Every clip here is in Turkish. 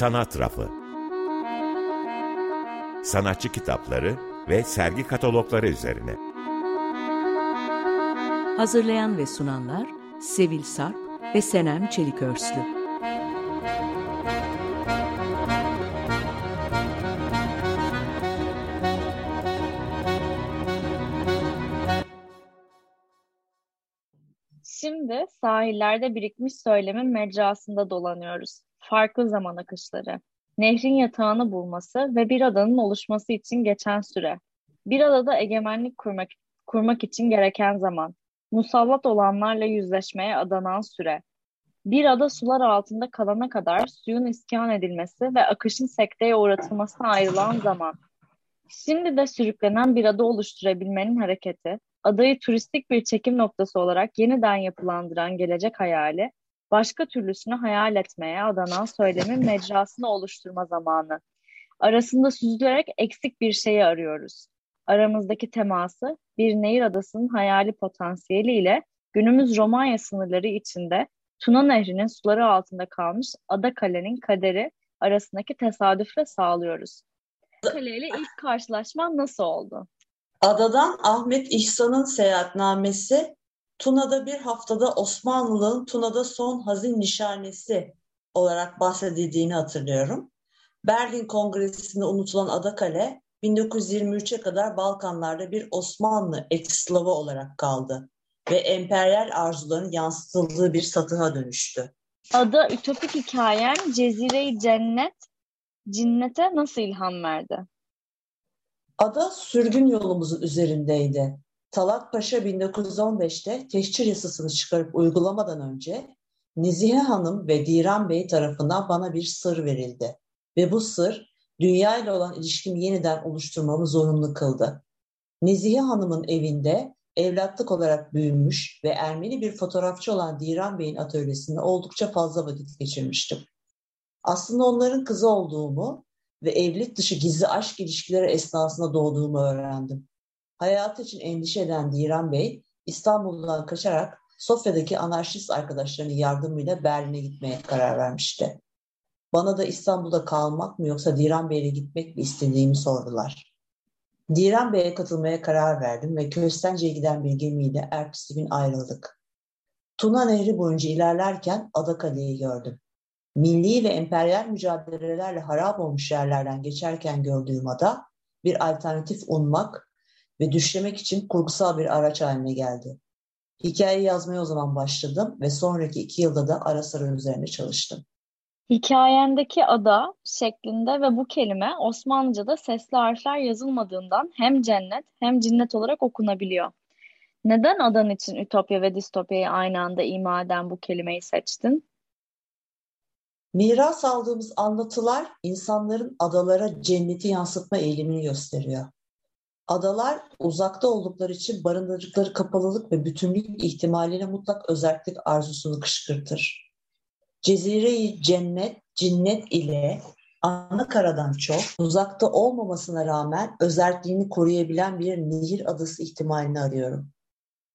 Sanat Rafı Sanatçı kitapları ve sergi katalogları üzerine. Hazırlayan ve sunanlar Sevil Sarp ve Senem Çelikörslü. Şimdi sahillerde birikmiş söylemin mecrasında dolanıyoruz. Farklı zaman akışları. Nehrin yatağını bulması ve bir adanın oluşması için geçen süre. Bir adada egemenlik kurmak, kurmak için gereken zaman. Musallat olanlarla yüzleşmeye adanan süre. Bir ada sular altında kalana kadar suyun iskan edilmesi ve akışın sekteye uğratılmasına ayrılan zaman. Şimdi de sürüklenen bir ada oluşturabilmenin hareketi, adayı turistik bir çekim noktası olarak yeniden yapılandıran gelecek hayali, başka türlüsünü hayal etmeye adanan söylemin mecrasını oluşturma zamanı. Arasında süzülerek eksik bir şeyi arıyoruz. Aramızdaki teması bir nehir adasının hayali potansiyeli ile günümüz Romanya sınırları içinde Tuna Nehri'nin suları altında kalmış Ada Kale'nin kaderi arasındaki tesadüfle sağlıyoruz. Kale ile ilk karşılaşma nasıl oldu? Adadan Ahmet İhsan'ın seyahatnamesi Tuna'da bir haftada Osmanlı'nın Tuna'da son hazin nişanesi olarak bahsedildiğini hatırlıyorum. Berlin Kongresi'nde unutulan Adakale 1923'e kadar Balkanlarda bir Osmanlı eksklavı olarak kaldı ve emperyal arzuların yansıtıldığı bir satıha dönüştü. Ada ütopik hikayen Cezire-i Cennet, Cinnete nasıl ilham verdi? Ada sürgün yolumuzun üzerindeydi. Talat Paşa 1915'te teşhir yasasını çıkarıp uygulamadan önce Nezihe Hanım ve Diran Bey tarafından bana bir sır verildi. Ve bu sır dünya ile olan ilişkimi yeniden oluşturmamı zorunlu kıldı. Nezihe Hanım'ın evinde evlatlık olarak büyümüş ve Ermeni bir fotoğrafçı olan Diran Bey'in atölyesinde oldukça fazla vakit geçirmiştim. Aslında onların kızı olduğumu ve evlilik dışı gizli aşk ilişkileri esnasında doğduğumu öğrendim. Hayatı için endişe eden Diran Bey, İstanbul'dan kaçarak Sofya'daki anarşist arkadaşlarının yardımıyla Berlin'e gitmeye karar vermişti. Bana da İstanbul'da kalmak mı yoksa Diran Bey'le gitmek mi istediğimi sordular. Diran Bey'e katılmaya karar verdim ve Köstence'ye giden bir gemiyle ertesi gün ayrıldık. Tuna Nehri boyunca ilerlerken Adakale'yi gördüm milli ve emperyal mücadelelerle harap olmuş yerlerden geçerken gördüğüm ada bir alternatif ummak ve düşlemek için kurgusal bir araç haline geldi. Hikayeyi yazmaya o zaman başladım ve sonraki iki yılda da ara sıra üzerine çalıştım. Hikayendeki ada şeklinde ve bu kelime Osmanlıca'da sesli harfler yazılmadığından hem cennet hem cinnet olarak okunabiliyor. Neden adan için ütopya ve distopyayı aynı anda ima eden bu kelimeyi seçtin? Miras aldığımız anlatılar insanların adalara cenneti yansıtma eğilimini gösteriyor. Adalar uzakta oldukları için barındırıcıkları kapalılık ve bütünlük ihtimaliyle mutlak özellik arzusunu kışkırtır. Cezire-i cennet, cinnet ile ana karadan çok uzakta olmamasına rağmen özelliğini koruyabilen bir nehir adası ihtimalini arıyorum.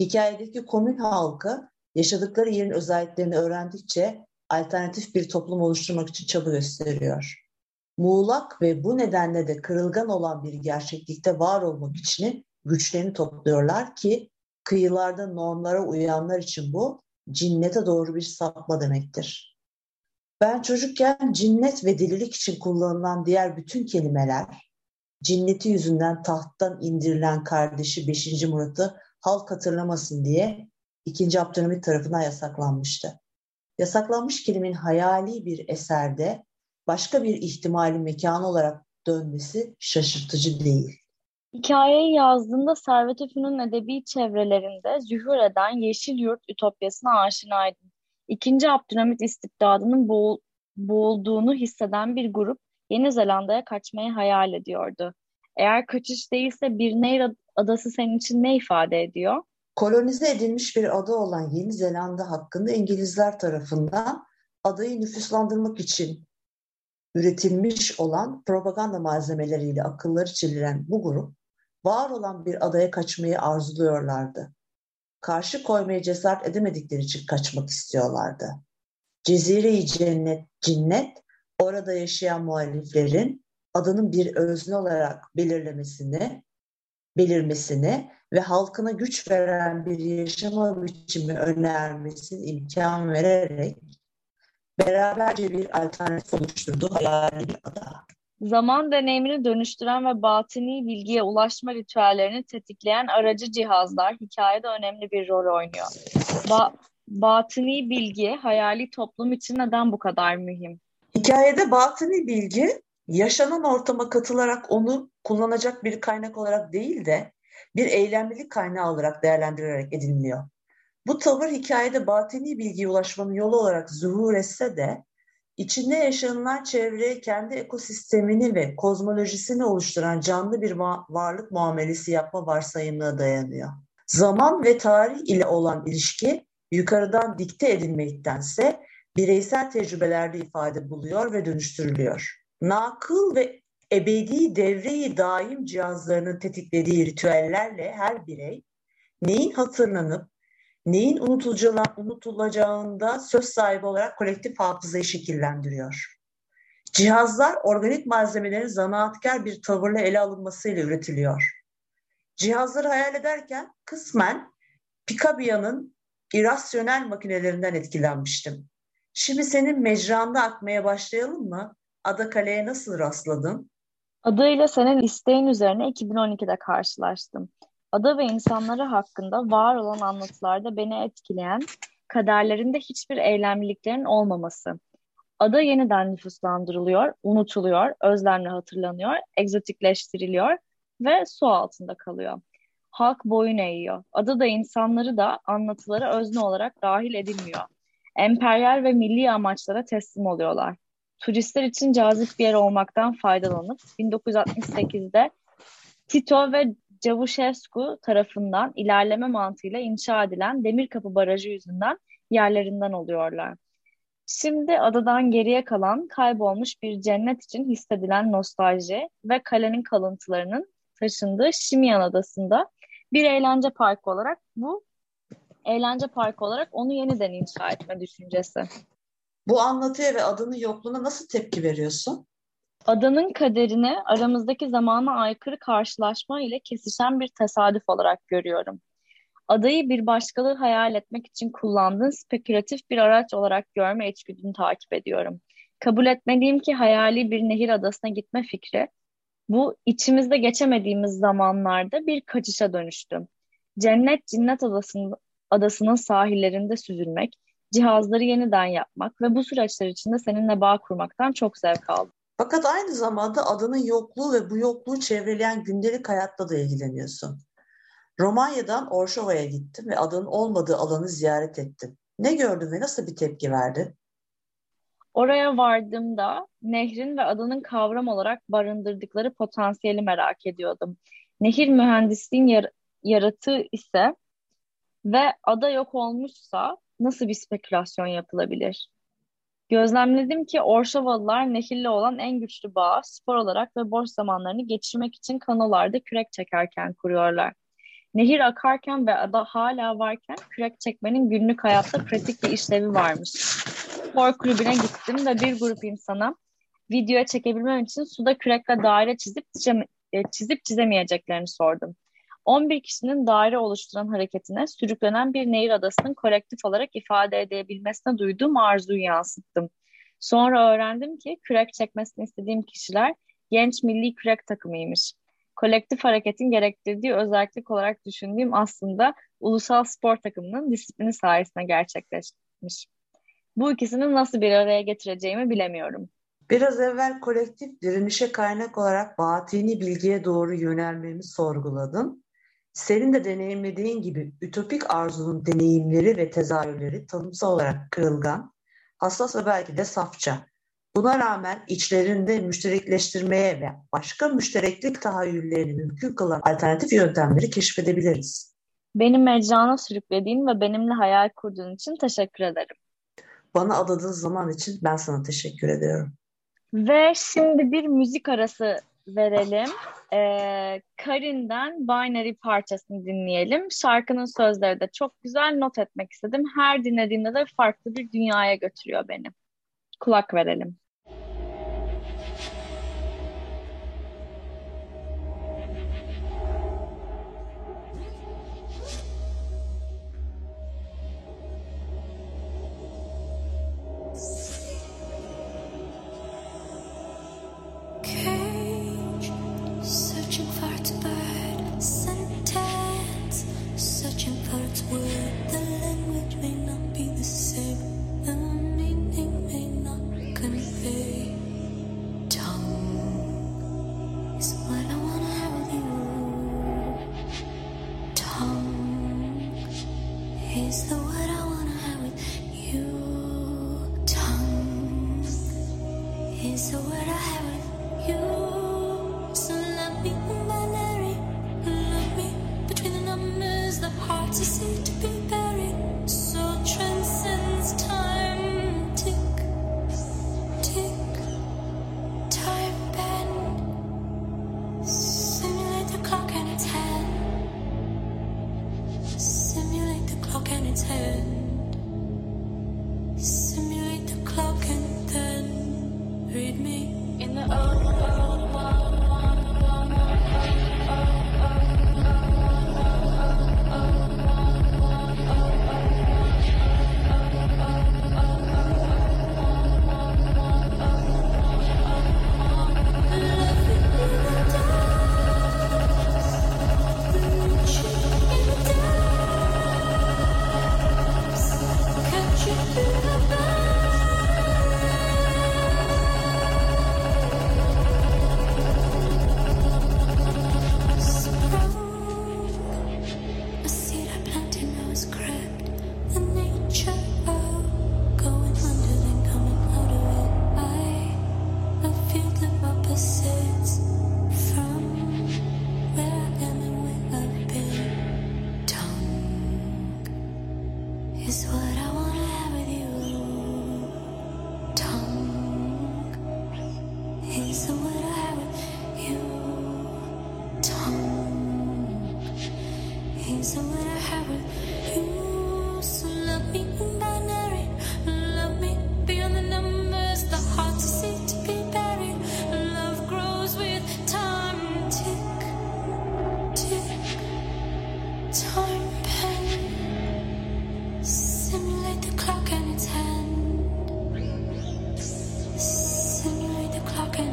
Hikayedeki komün halkı yaşadıkları yerin özelliklerini öğrendikçe alternatif bir toplum oluşturmak için çaba gösteriyor. Muğlak ve bu nedenle de kırılgan olan bir gerçeklikte var olmak için güçlerini topluyorlar ki kıyılarda normlara uyanlar için bu cinnete doğru bir sapma demektir. Ben çocukken cinnet ve delilik için kullanılan diğer bütün kelimeler, cinneti yüzünden tahttan indirilen kardeşi 5. Murat'ı halk hatırlamasın diye 2. Abdülhamit tarafından yasaklanmıştı yasaklanmış kelimenin hayali bir eserde başka bir ihtimali mekanı olarak dönmesi şaşırtıcı değil. Hikayeyi yazdığında Servet Efü'nün edebi çevrelerinde zühur eden Yeşil Yurt ütopyasına aşinaydım. İkinci Abdülhamit istibdadının boğul, boğulduğunu hisseden bir grup Yeni Zelanda'ya kaçmayı hayal ediyordu. Eğer kaçış değilse bir nehir adası senin için ne ifade ediyor? kolonize edilmiş bir ada olan Yeni Zelanda hakkında İngilizler tarafından adayı nüfuslandırmak için üretilmiş olan propaganda malzemeleriyle akılları çeliren bu grup var olan bir adaya kaçmayı arzuluyorlardı. Karşı koymaya cesaret edemedikleri için kaçmak istiyorlardı. Cezire-i cennet, cinnet orada yaşayan muhaliflerin adının bir özne olarak belirlemesini, belirmesini ve halkına güç veren bir yaşama biçimi önermesini imkan vererek beraberce bir alternatif oluşturdu hayali bir ada. Zaman deneyimini dönüştüren ve batini bilgiye ulaşma ritüellerini tetikleyen aracı cihazlar hikayede önemli bir rol oynuyor. Ba batini bilgi hayali toplum için neden bu kadar mühim? Hikayede batini bilgi yaşanan ortama katılarak onu kullanacak bir kaynak olarak değil de bir eylemlilik kaynağı olarak değerlendirilerek ediniliyor. Bu tavır hikayede batini bilgiye ulaşmanın yolu olarak zuhur etse de içinde yaşanılan çevreye kendi ekosistemini ve kozmolojisini oluşturan canlı bir varlık muamelesi yapma varsayımına dayanıyor. Zaman ve tarih ile olan ilişki yukarıdan dikte edilmektense bireysel tecrübelerde ifade buluyor ve dönüştürülüyor. Nakıl ve ebedi devreyi daim cihazlarının tetiklediği ritüellerle her birey neyin hatırlanıp neyin unutulacağında söz sahibi olarak kolektif hafızayı şekillendiriyor. Cihazlar organik malzemelerin zanaatkar bir tavırla ele alınmasıyla üretiliyor. Cihazları hayal ederken kısmen Picabio'nun irasyonel makinelerinden etkilenmiştim. Şimdi senin mecranda akmaya başlayalım mı? Ada Kale'ye nasıl rastladın? Adıyla senin isteğin üzerine 2012'de karşılaştım. Ada ve insanları hakkında var olan anlatılarda beni etkileyen kaderlerinde hiçbir eylemliliklerin olmaması. Ada yeniden nüfuslandırılıyor, unutuluyor, özlemle hatırlanıyor, egzotikleştiriliyor ve su altında kalıyor. Halk boyun eğiyor. Ada da insanları da anlatılara özne olarak dahil edilmiyor. Emperyal ve milli amaçlara teslim oluyorlar. Turistler için cazip bir yer olmaktan faydalanıp 1968'de Tito ve Cavuşescu tarafından ilerleme mantığıyla inşa edilen Demirkapı Barajı yüzünden yerlerinden oluyorlar. Şimdi adadan geriye kalan kaybolmuş bir cennet için hissedilen nostalji ve kalenin kalıntılarının taşındığı Şimyan Adası'nda bir eğlence parkı olarak bu eğlence parkı olarak onu yeniden inşa etme düşüncesi. Bu anlatıya ve adının yokluğuna nasıl tepki veriyorsun? Adanın kaderini aramızdaki zamana aykırı karşılaşma ile kesişen bir tesadüf olarak görüyorum. Adayı bir başkalığı hayal etmek için kullandığın spekülatif bir araç olarak görme içgüdünü takip ediyorum. Kabul etmeliyim ki hayali bir nehir adasına gitme fikri, bu içimizde geçemediğimiz zamanlarda bir kaçışa dönüştü. Cennet Cinnet Adası'nın, adasının sahillerinde süzülmek, cihazları yeniden yapmak ve bu süreçler içinde seninle bağ kurmaktan çok zevk aldım. Fakat aynı zamanda adanın yokluğu ve bu yokluğu çevreleyen gündelik hayatla da ilgileniyorsun. Romanya'dan Orşova'ya gittim ve adanın olmadığı alanı ziyaret ettim. Ne gördün ve nasıl bir tepki verdin? Oraya vardığımda nehrin ve adanın kavram olarak barındırdıkları potansiyeli merak ediyordum. Nehir mühendisliğin yar yaratığı ise ve ada yok olmuşsa nasıl bir spekülasyon yapılabilir? Gözlemledim ki Orşovalılar nehirle olan en güçlü bağı spor olarak ve boş zamanlarını geçirmek için kanolarda kürek çekerken kuruyorlar. Nehir akarken ve ada hala varken kürek çekmenin günlük hayatta pratik bir işlevi varmış. Spor kulübüne gittim ve bir grup insana videoya çekebilmem için suda kürekle daire çizip e, çizip çizemeyeceklerini sordum. 11 kişinin daire oluşturan hareketine sürüklenen bir nehir adasının kolektif olarak ifade edebilmesine duyduğum arzuyu yansıttım. Sonra öğrendim ki kürek çekmesini istediğim kişiler genç milli kürek takımıymış. Kolektif hareketin gerektirdiği özellik olarak düşündüğüm aslında ulusal spor takımının disiplini sayesinde gerçekleşmiş. Bu ikisini nasıl bir araya getireceğimi bilemiyorum. Biraz evvel kolektif direnişe kaynak olarak batini bilgiye doğru yönelmemi sorguladım. Senin de deneyimlediğin gibi ütopik arzunun deneyimleri ve tezahürleri tanımsal olarak kırılgan, hassas ve belki de safça. Buna rağmen içlerinde müşterekleştirmeye ve başka müştereklik tahayyüllerini mümkün kılan alternatif yöntemleri keşfedebiliriz. Beni mecrana sürüklediğin ve benimle hayal kurduğun için teşekkür ederim. Bana adadığın zaman için ben sana teşekkür ediyorum. Ve şimdi bir müzik arası verelim. Ee, Karin'den Binary parçasını dinleyelim. Şarkının sözleri de çok güzel not etmek istedim. Her dinlediğimde de farklı bir dünyaya götürüyor beni. Kulak verelim.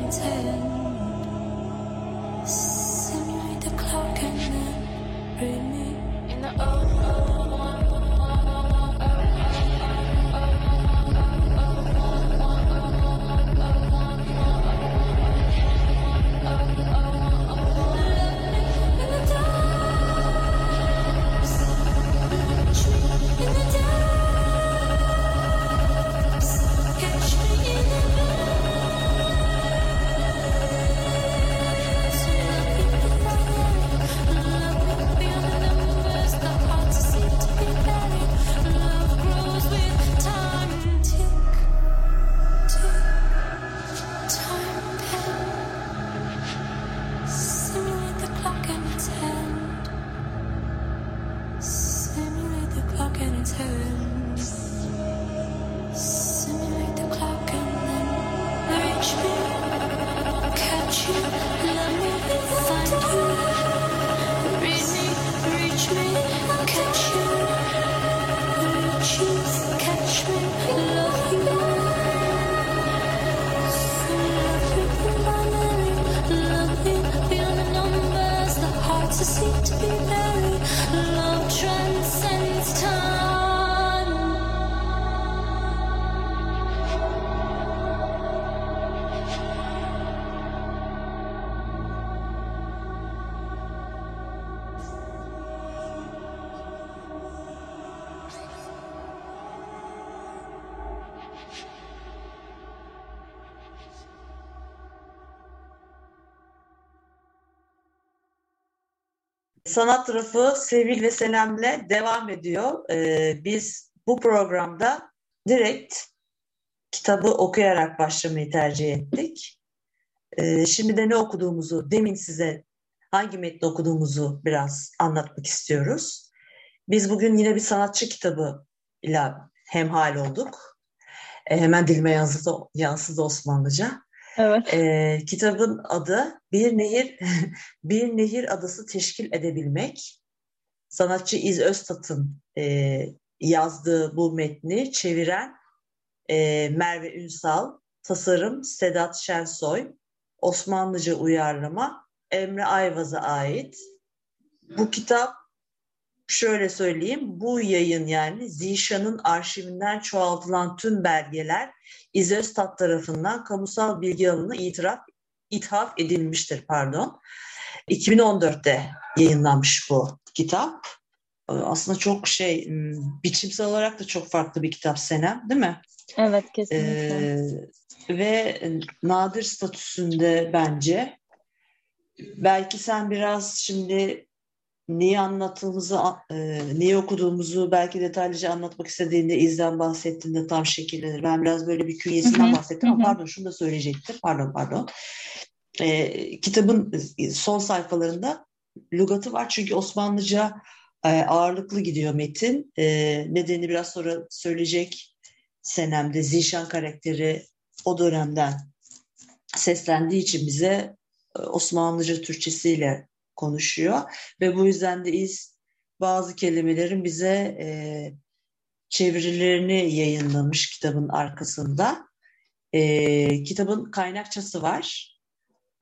pretend to seem to be there. Sanat tarafı Sevil ve Senem'le devam ediyor. Ee, biz bu programda direkt kitabı okuyarak başlamayı tercih ettik. Ee, şimdi de ne okuduğumuzu, demin size hangi metni okuduğumuzu biraz anlatmak istiyoruz. Biz bugün yine bir sanatçı kitabı ile hemhal olduk. Ee, hemen dilime yansıdı, yansıdı Osmanlıca. Evet. E, kitabın adı Bir Nehir Bir Nehir Adası Teşkil Edebilmek. Sanatçı İz Öztat'ın e, yazdığı bu metni çeviren e, Merve Ünsal, tasarım Sedat Şensoy, Osmanlıca uyarlama Emre Ayvaz'a ait. Bu kitap şöyle söyleyeyim, bu yayın yani Zişan'ın arşivinden çoğaltılan tüm belgeler İzöstat tarafından kamusal bilgi alanına itiraf, ithaf edilmiştir. pardon. 2014'te yayınlanmış bu kitap. aslında çok şey biçimsel olarak da çok farklı bir kitap Senem değil mi? Evet kesinlikle. Ee, ve nadir statüsünde bence. Belki sen biraz şimdi neyi anlattığımızı, e, neyi okuduğumuzu belki detaylıca anlatmak istediğinde izden bahsettiğinde tam şekillenir. Ben biraz böyle bir künyesinden bahsettim ama pardon şunu da söyleyecektim. Pardon pardon. E, kitabın son sayfalarında lügatı var çünkü Osmanlıca e, ağırlıklı gidiyor metin. E, nedeni biraz sonra söyleyecek Senem'de Zişan karakteri o dönemden seslendiği için bize e, Osmanlıca Türkçesiyle konuşuyor ve bu yüzden de iz bazı kelimelerin bize e, çevirilerini yayınlamış kitabın arkasında. E, kitabın kaynakçası var.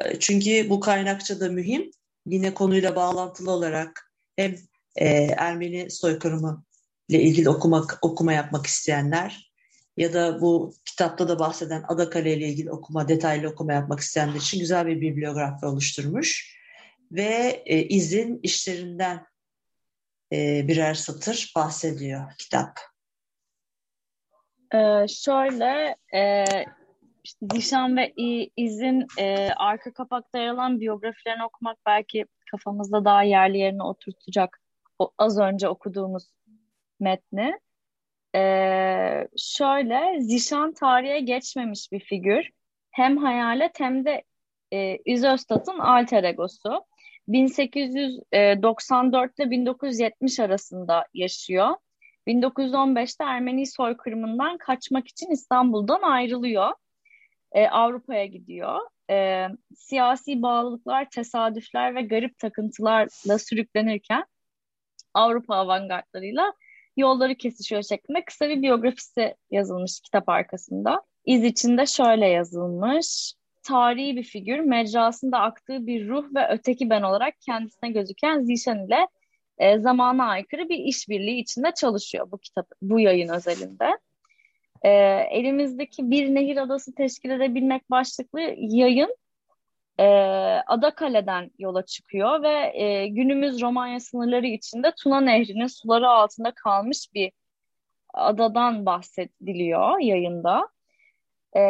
E, çünkü bu kaynakça da mühim. Yine konuyla bağlantılı olarak hem e, Ermeni soykırımı ile ilgili okumak okuma yapmak isteyenler ya da bu kitapta da bahseden Adakale ile ilgili okuma, detaylı okuma yapmak isteyenler için güzel bir bibliografi oluşturmuş. Ve e, izin işlerinden e, birer satır bahsediyor kitap. Ee, şöyle, e, işte Dişan ve İz'in e, arka kapakta yer alan biyografilerini okumak belki kafamızda daha yerli yerine oturtacak o, az önce okuduğumuz metni. Ee, şöyle, Zişan tarihe geçmemiş bir figür. Hem hayalet hem de e, İzöstat'ın alter egosu. 1894 ile 1970 arasında yaşıyor. 1915'te Ermeni soykırımından kaçmak için İstanbul'dan ayrılıyor. Ee, Avrupa'ya gidiyor. Ee, siyasi bağlılıklar, tesadüfler ve garip takıntılarla sürüklenirken Avrupa avantgardlarıyla yolları kesişiyor şeklinde kısa bir biyografisi yazılmış kitap arkasında. İz içinde şöyle yazılmış. Tarihi bir figür, mecrasında aktığı bir ruh ve öteki ben olarak kendisine gözüken Zişan ile e, zamana aykırı bir işbirliği içinde çalışıyor bu kitap, bu yayın özelinde. E, elimizdeki Bir Nehir Adası teşkil edebilmek başlıklı yayın e, Adakale'den yola çıkıyor ve e, günümüz Romanya sınırları içinde Tuna Nehri'nin suları altında kalmış bir adadan bahsediliyor yayında. E,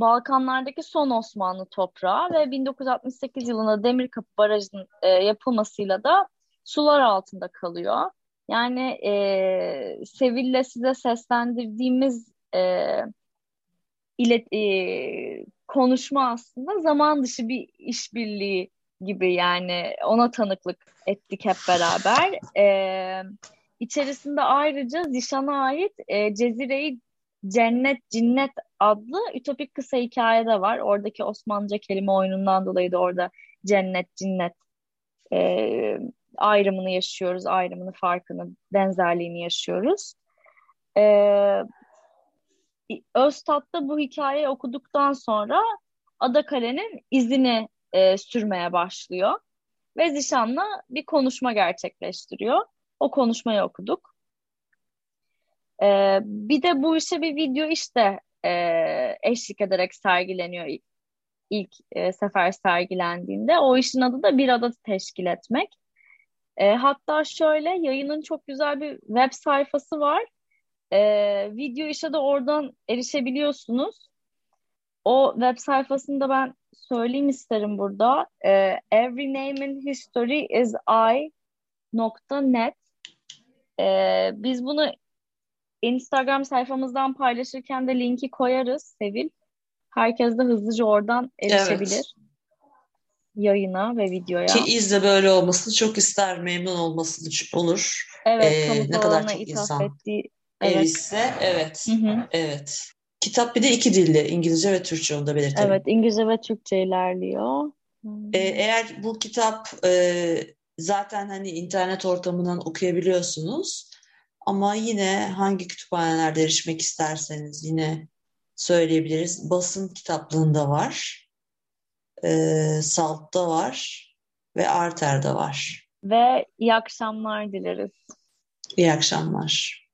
Balkanlardaki son Osmanlı toprağı ve 1968 yılında Demirkapı Barajı'nın e, yapılmasıyla da sular altında kalıyor. Yani e, Sevil'le size seslendirdiğimiz e, ilet, e, konuşma aslında zaman dışı bir işbirliği gibi yani ona tanıklık ettik hep beraber. Ee, içerisinde ayrıca Zişan'a ait e, Cezire'yi Cennet Cinnet adlı ütopik kısa hikaye de var. Oradaki Osmanlıca kelime oyunundan dolayı da orada cennet, cinnet e, ayrımını yaşıyoruz, ayrımını, farkını, benzerliğini yaşıyoruz. E, Öztat'ta bu hikayeyi okuduktan sonra Adakale'nin izini e, sürmeye başlıyor. Ve Zişan'la bir konuşma gerçekleştiriyor. O konuşmayı okuduk. E, bir de bu işe bir video işte e, eşlik ederek sergileniyor ilk, e, sefer sergilendiğinde. O işin adı da bir ada teşkil etmek. E, hatta şöyle yayının çok güzel bir web sayfası var. E, video işe de oradan erişebiliyorsunuz. O web sayfasında ben söyleyeyim isterim burada. E, Every name in history is I.net. E, biz bunu Instagram sayfamızdan paylaşırken de linki koyarız Sevil. Herkes de hızlıca oradan erişebilir. Evet. Yayına ve videoya. Ki izle böyle olmasını çok ister, memnun olmasını olur. Evet, ee, ne kadar çok insan ettiği Evet. Erişse evet. Hı hı. Evet. Kitap bir de iki dilde İngilizce ve Türkçe onu da belirtelim. Evet İngilizce ve Türkçe ilerliyor. Ee, eğer bu kitap e, zaten hani internet ortamından okuyabiliyorsunuz ama yine hangi kütüphanelerde erişmek isterseniz yine söyleyebiliriz. Basın kitaplığında var, e, Salt'ta var ve Arter'de var. Ve iyi akşamlar dileriz. İyi akşamlar.